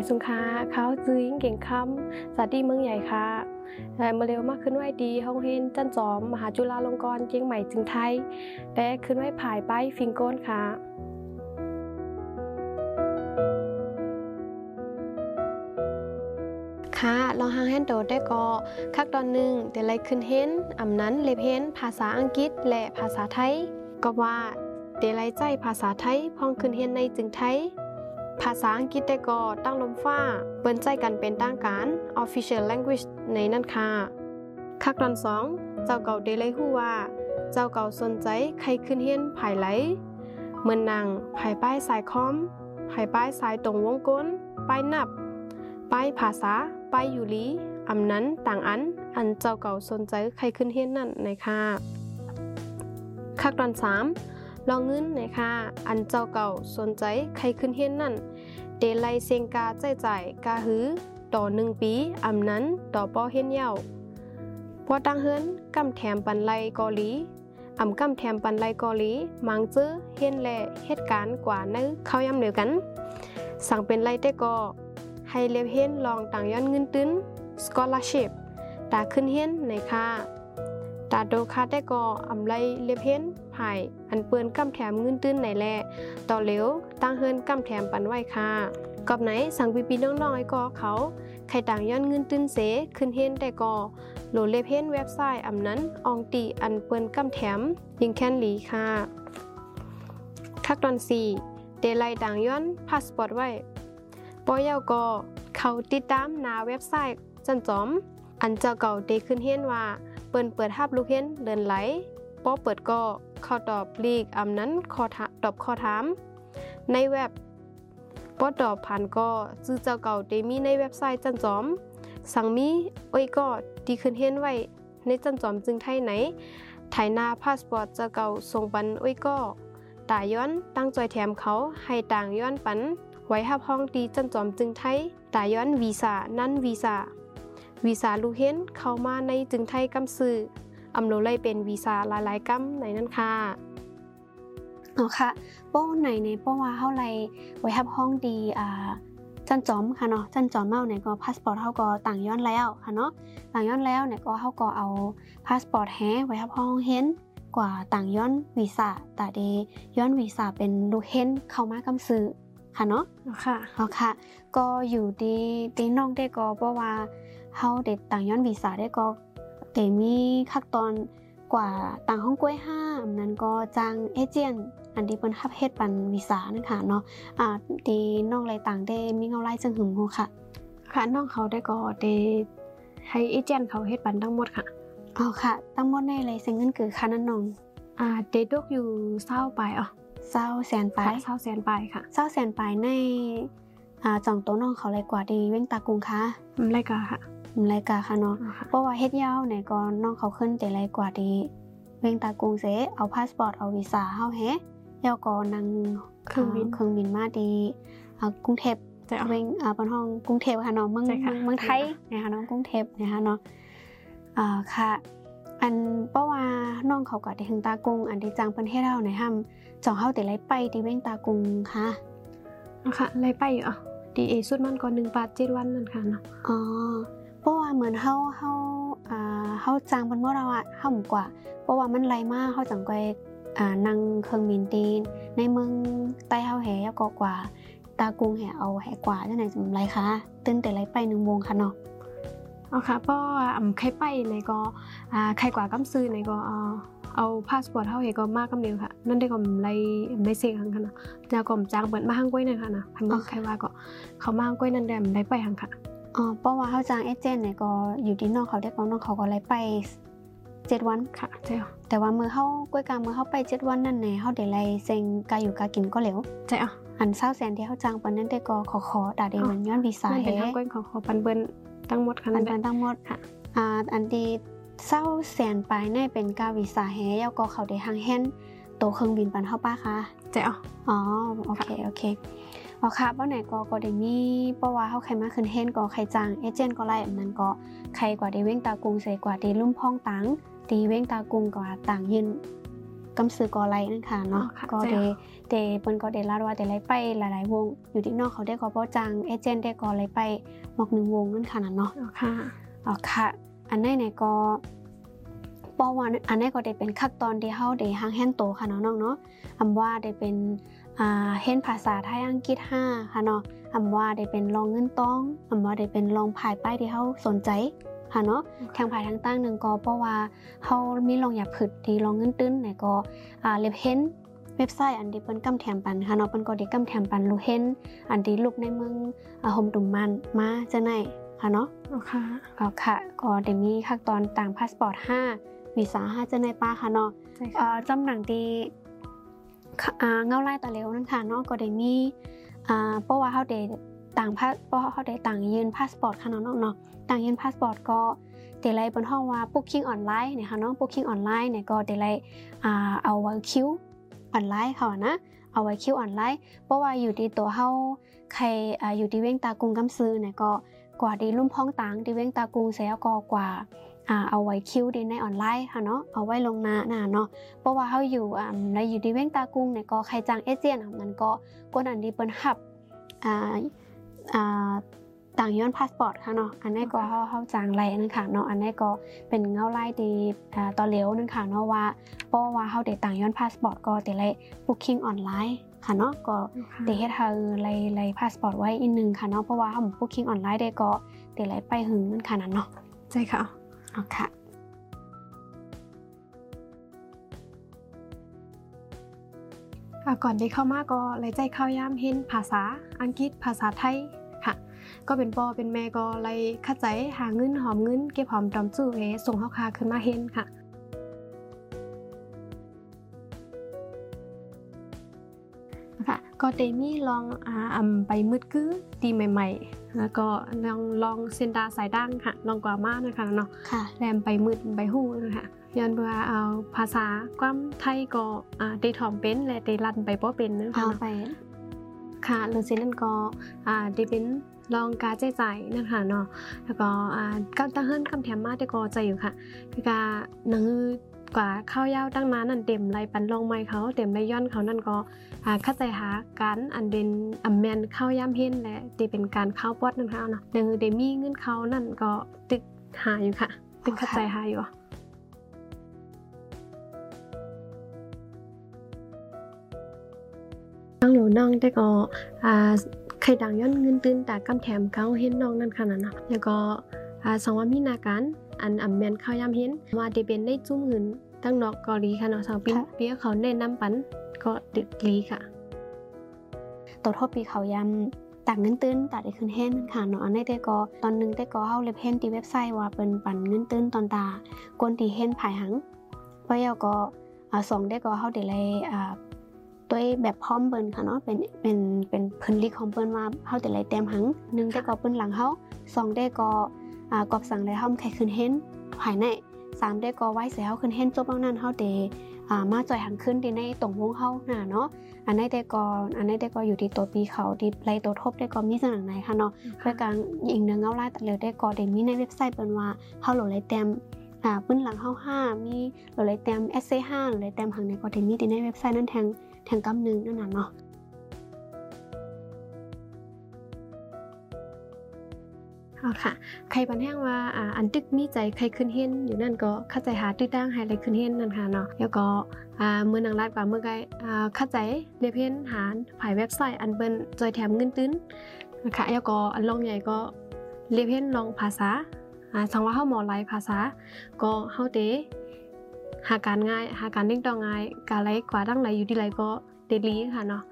เป็นสุงค้าเขาซื้อยิงเก่งคำสาดีเมืองใหญ่ค่ะมาเร็วมากขึ้นไหวดีห้องเฮนจันจอม มหาจุฬาลงกรณ์เจียงใหม่จึงไทยและขึ้นไหวผายไปฟิงโก้นค่ะค่ะลองหางแฮนโดได้ก็คักตอนหนึ่งเดี๋ยวไรขึ้นเฮนอำนั้นเลเพนภาษาอังกฤษและภาษาไทย ก็ว่าเดี๋ยวไรใจภาษาไทยพองขึ้นเฮนในจึงไทย ภาษาอังกฤษได้ก็ตั้งลมฟ้า เปิ้นใจกันเป็นตั้งการ official language ในนั่นค่ะคักตอนสองเจ้าเก่าเดลัยฮู้ว่า เจ้าเก่าสนใจใครขึ้นเฮียนภายไหลเหมือนนางภายป้ายสายคอมภายป้ายสายตรงวงกลมป้ายนับป้ายภาษาป้ายอยู่ลีอำนั้นต่างอัน อันเจ้าเก่าสนใจใครขึ้นเฮียนนั่นในค่ะคักตอนสามลองเงินในค่ะอันเจ้าเก่าสนใจใครขึ้นเฮียนนั่น เดลัยเซงกาใจใจกาหือ ต่อหนึ่งปีอำนั้นต่อปอเฮียนเยาพอตั้งเฮินกำแถมปันไลกอลีอำกำแถมปันไลกอลีมังจื้อเฮียนแลเหตุการณ์กว่าในเข้ายำเดียวกัน สั่งเป็นไลแต่ก็ให้เลียบเฮียนลองต่างย้อนเงินตื้น scholarship ตาขึ้นเฮียนในค่า ตาโดคาแต่ก็อำไลเลเฮียนภายอันเปื้อนกำแถมเงินตื้นไหนแลต่อเหลวตั้งเฮินกำแถมปันไว้ค่ะกอบไหนสั่งปีปีน้องๆไอ้ก็เขาใครต่างย้อนเงินตื้นเสขึ้นเฮนแต่ก็โหลดเลเพนเว็บไซต์อำนั้นอองตีอันเปิ้นกำแถมยิงแค้นหลีค่ะคักตอน4เดลัยต่างย้อนพาสปอร์ตไว้ปอยาวก็เขาติดตามหน้าเว็บไซต์จันจอม อันเจ้าเก่าเดขึ้นเฮนว่า เปิ้นเปิดฮับลูกเฮนเดินไหลปอเปิดก็เข้าตอบลีกอำนั้นขอตอบข้อถาม ในเว็บปอดอบผ่านก็จื้อเจ้าเก่าเดมีในเว็บไซต์จันจอม สั่งมีโอ้ยก็ดีขึ้นเห็นไว้ในจันจอมจึงไทยไหนไถนาพาสปอร์ตเจ้าเก่าส่งปันโอ้ยก็ตาย้อนตั้งจอยแถมเขาให้ต่างย้อนปันไว้หับห้องดีจันจอมจึงไทยตาย้อนวีซ่านั่นวีซ่า วีซ่าลูเห็นเข้ามาในจึงไทยกำซื้ออำโลไลเป็นวีซ่าหลายๆกำในนั้นค่ะอ๋อค่ะโป้ไหนในโป้ว่าเฮาไรไว้ทับห้องดีอ่าจันจอมค่ะเนาะจันจอมเมาเนี่ยก็พาสปอร์ตเฮาก็ต่างย้อนแล้วค่ะเนาะต่างย้อนแล้วเนี่ยก็เฮาก็เอาพาสปอร์ตแฮไว้ทับห้องเห็นกว่าต่างย้อนวีซ่าแต่เดย้อนวีซ่าเป็นลูกเห็นเข้ามากำซื้อค่ะเนาะค่ะอ๋อค่ะ ก็อยู่ดีตีน้องได้ก็เพราะว่า เฮาเด็ดต่างย้อนวีซ่าได้ก็เตมีขั้นตอนกว่าต่างห้องกล้วยห้ามนั้นก็จ้างเอเจนต์อันที่เปิ้นคับเฮ็ดปันวีซ่านะคะเนาะอ่าตีน้องไรต่างได้มีเงาไล่จังหึงฮูค่ะ ค่ะน้องเขาได้ก็เดให้เอเจนต์เขาเฮ็ดปันทั้งหมดค่ะอ๋อค่ะตั้งหมดในเลยเซ็งเงินคือค่านั้นน้องอ่าเดดกอยู่เศร้าไปอะเศร้าแสนไปค่ะเศร้าแสนไปค่ะเศร้าแสนไปในอ่าจ่องโตัวน้องเขาเลยกว่าดีเว้งตากุงค่ะอืมไรกะค่ะ รายการค่ะเนาะอ่าค่ะเพราะว่าเฮ็ดยาวเนี่ยก็น้องเขาขึ้นแต่ไรกว่าดีเว้งตากรุงเสเอาพาสปอร์ตเอาวีซ่าเฮาแฮยาวก็นั่งเครื่องบินเครื่องบินมาดีอ่ากรุงเทพจะเอาเว้งอ่าบนห้องกรุงเทพค่ะเนาะเมืองใช่ค่ะเมืองไทยนะคะเนาะกรุงเทพนะคะเนาะอ่าค่ะอันเพราะว่าน้องเขาก็ได้ถึงตากรุงอันที่จางเพิ่นเฮ็ดเฮาในห้ำจ่องเฮาแต่ไรไปที่เว้งตากรุงค่ะอะค่ะไรไปอยู่อะดีเอสุดมันก็หนึ่งบาทเจ็ดวันนั่นค่ะเนาะอ๋อ เพราะว่าเหมือนเฮาเฮาอ่าเฮาจางเพิ่นบ่เราอะเฮาหมู่กว่า เพราะว่ามันไกลมากเฮาจังก้อยอ่านั่งเครื่องบินตีน ในเมืองใต้เฮาแหยาวก็กว่า ตากรุงแหเอาแหกว่าจังไหนสำไรคะตื่นแต่ไรไปหนึ่งโมงค่ะเนาะเอาค่ะเพราะว่าอ่ำใครไปในก็อ่าใครกว่ากำซื้อในก็เอาเอาพาสปอร์ตเฮาเฮก็มากกำเดียวค่ะ นั่นได้ก็ไรไรเสียงค่ะนะแล้วก็จ้างเปิดมาห้างกล้วยนั่นค่ะนะพันบ่ใครว่าก็เขามาห้างกล้วยนั่นแดมได้ไปหังค่ะ อ๋อเพราะว่าเฮาจางเอเจนต์เนี่ยก็อยู่ที่น้องเขาได้ก็น้องเขาก็ไรไปเจ็ดวันค่ะเจ้าแต่ว่ามือเฮาก้วยกลางมือเฮาไปเจ็ดวันนั่นแหละเฮาได้ไรเซ็งกาอยู่กากินก็เหลวเจ้าอันเศร้าแสนที่เฮาจางปานนั้นได้ก็ขอขอดาเดมันย้อนวีซ่านั่นแฮเป็นห้างกล้วยของขอปันเบิ้นทั้งหมดค่ะอันั่นนแหเป็ละนทั้งหมดค่ะอ่าอันที่เศร้าแสนปลายในเป็นกาวีซ่าแฮยาวก็เขาได้หังแฮนโตวเครื่องบินปันเฮาป้าคะเจ้าอ๋อโอเคโอเค อ๋อค่ะเป้าไหนก็ก็ได้มีเพราะว่าเฮาใครมาขึ้นเฮนก็ใครจ้างเอเจนต์ก็ไล่อันนั้นก็ใครกว่าได้เว้งตากรุงเสกว่าได้ลุ่มพ้องตังตีเว้งตากรุงกว่าต่างยืนกำซื้อกอไลนั่นค่ะเนาะก็เดเดเปิ้นก็เดลาว่าเดไลไปหลายๆวง อยู่ที่นอกเขาได้ก็บ่จังเอเจนต์ได้ก็ไลไปหมอกหนึ่งวงนั่นค่ะเนาะค่ะอ๋อค่ะ อันนี้เนี่ยก็ป้อว่าอันนี้ก็ได้เป็นขั้นตอนที่เฮาได้ห่างแฮนโตค่ะเนาะน้องเนาะอำว่าได้เป็นอ่า เห็นภาษาไทยอังกฤษ5ค่ะเนาะอำว่าได้เป็นลองเงินต้องอำว่าได้เป็นลองภายป้ายที่เฮาสนใจค่ะเนาะทางภายทางตั้งหนึ่งก็เพราะว่าเฮามีลองอยากผึดที่ลองเงินตื้นไหนก็อ่าเล็บเห็นเว็บไซต์อันที่เปิ้นกำแถมปันค่ะเนาะเปิ้นก็ได้กำแถมปันลูกเห็นอันที่ลูกในเมืองอ่าโฮมตุ่มมันมาจะไหนค่ะเนาะค่ะก็ค่ะก็เดมีขั้นตอนต่างพาสปอร์ต5วีซ่า5จะในป้าค่ะเนาะใช่เอ่ค่ะอจำหนังดีค่ะอ่า เงาไล่ตะเร็วนั่นค่ะเนาะก็ได้มีเพราะว่าเขาได้ต่างพาสเพราะเขาได้ต่างยืนพาสปอร์ตค่ะเนาะเนาะต่างยืนพาสปอร์ตก็เดลัยบนห้องว่าบุ๊กิ้งออนไลน์เนี่ยค่ะเนาะบุ๊กิ้งออนไลน์เนี่ยก็เดลัยเอาไว้คิวออนไลน์ค่ะนะเอาไว้คิวออนไลน์เพราะว่าอยู่ที่ตัวเฮาใครอยู่ที่เว้งตากรุงกำซื้อเนี่ยก็กว่าดีลุ่มพ้องต่างดีเว้งตากรุงเสียก็กว่า อ่าเอาไว้คิวดีในออนไลน์ค่ะเนาะเอาไว้ลงหน้าน่ะเนาะเพราะว่าเฮาอยู่อ่าในอยู่ดีเว้งตากรุงเนี่ยก็ใครจ้างเอเจนต์อะมันก็กดอันดีเปิ้นฮับอ่าอ่าต่างย้อนพาสปอร์ตค่ะเนาะอันนี้ก็เฮาเฮาจ้างไรนั่นค่ะเนาะอันนี้ก็เป็นเงาไล่ดีอ่าต่อเหลวนั่นค่ะเนาะว่าเพราะว่าเฮาได้ต่างย้อนพาสปอร์ตก็แต่ไรบุ๊กิ้งออนไลน์ค่ะเนาะก็เดเฮ็ดเฮาไลไลพาสปอร์ตไว้อีกหนึงค่ะเนาะเพราะว่าเฮาบุ๊กิ้งออนไลน์ได้ก็เดไลไปหึงมันขนาดเนาะใช่ค่ะ อ๋อค่ะ ก่อนที่เข้ามาก็เลยใจเข้าย่ามเห็นภาษาอังกฤษภาษาไทยค่ะ ก็เป็นปอเป็นแม่ก็เลยเข้าใจหาเงินหอมเงินเก็บหอมดอมจู้เอส่งเข้าคาขึ้นมาเห็นค่ะ ก็เดมี่ลองอ่าอำไปมืดกื้อดีใหม่ ๆ แล้วก็ลองลองเซนดาสายดังค่ะลองกว่ามานะคะเนาะค่ะแรมไปมืดไปหู้นะคะยันว่าเอาภาษาความไทยก็อ่าได้ถ่อมเป็นและได้รันไปบ่เป็นนะคะเอาเนาะไปค่ะหรือเช่นนั้นก็อ่าได้เป็นลองการใจใจายนะคะเนาะแล้วก็อ่าการตั้งเฮิรนคำแถมมาได้ก็ใจอยู่ค่ะ คือการหนังือ กว่าข้าวยาวตั้งมานั่นเต็มไรปันลองไม้เขาเต็มไรย้อนเขานั่นก็เข้าใจหาการอันเป็นอัมแมนข้าวยามเห็นและที่เป็นการเข้าวปอดนั่นค่ะเนาะหนังือเดมีเงินเขานั่นก็ตึกหาอยู่ค่ะตึกเข้าใจหาอยู่น้องหนูน้องแต่ก็อ่าใครดังย้อนเงินตื่นแต่กำแถมเขาเห็นน้องนั่นขนาดนะแล้วก็อ่าสองว่ามีนาการ อันอ่ำแมนเขายามเห็นว่าเดเป็นได้จุ้มเงินตั้งนอกเกาหลีค่ะเนาะสาวปีเปียเขาแนะนำปันก็ดึกลีค่ะตัวทบปีเขายำต่างเงินตื้นตัดได้ขึ้นแห้นค่ะเนาะอันนี้ได้ก็ตอนหนึงได้ก็เฮาเล็บเห็นที่เว็บไซต์ว่าเป็นปันเงินตื้นตอนตากวนที่เห็นภายหังเพราะเยาก็อ่าสองได้ก็เฮาได้เลยอ่าตัวแบบพร้อมเปิ้นค่ะเนาะเป็นเป็นเป็นเพิ่นลิกของเปิ้นว่าเฮาได้เลยเต็มหังหนึ่งได้ก็เปิ้นหลังเฮาสองได้ก็อ่า กอบสั่งเลยเฮาใครขึ้นเห็นภายในสามได้ก็ไว้เสียเฮาขึ้นเห็นจบเอานั้นเฮาได้อ่ามาจ่อยหังขึ้นที่ในตรงวงเฮาน่ะเนาะอันนี้ได้ก็อันนี้ได้ก็อยู่ที่ตัวปีเขาที่ไรตัวทบได้ก็มีสนังไหนค่ะเนาะเพื่อการยิงเนื้อเงาลายแต่เหลือได้ก็ได้มีในเว็บไซต์เป็นว่าเฮาโหลดไรเต็มอ่าปื้นหลังเฮาห้ามีโหลดไรเต็มเอสเซห้าโหลดไรเต็มหังในก็ได้มีที่ในเว็บไซต์นั่นแทงแทงกำหนึงนั่นน่ะเนาะ เอาค่ะ ใครปันแห้งว่าอ่าอันตึกมีใจใครขึ้นเห็นอยู่นั่นก็เข้าใจหาตึกดังให้อะไรขึ้นเห็นนั่นค่ะเนาะแล้วก็อ่าเมื่อนางรัดกว่าเมื่อไกอ่าเข้าใจเรียบเห็นหาผ่ายเว็บไซต์อันเป็นจอยแถมเงินตื้นนะคะแล้วก็อันลองใหญ่ก็เรียบเห็นลองภาษาอ่าสังว่าเฮาหมอหลายภาษา ก็เฮาเตหาการง่ายหาการเล่งต่อง่ายการไรกว่าดังไหนอยู่ที่ไรก็เดลีค่ะเนาะ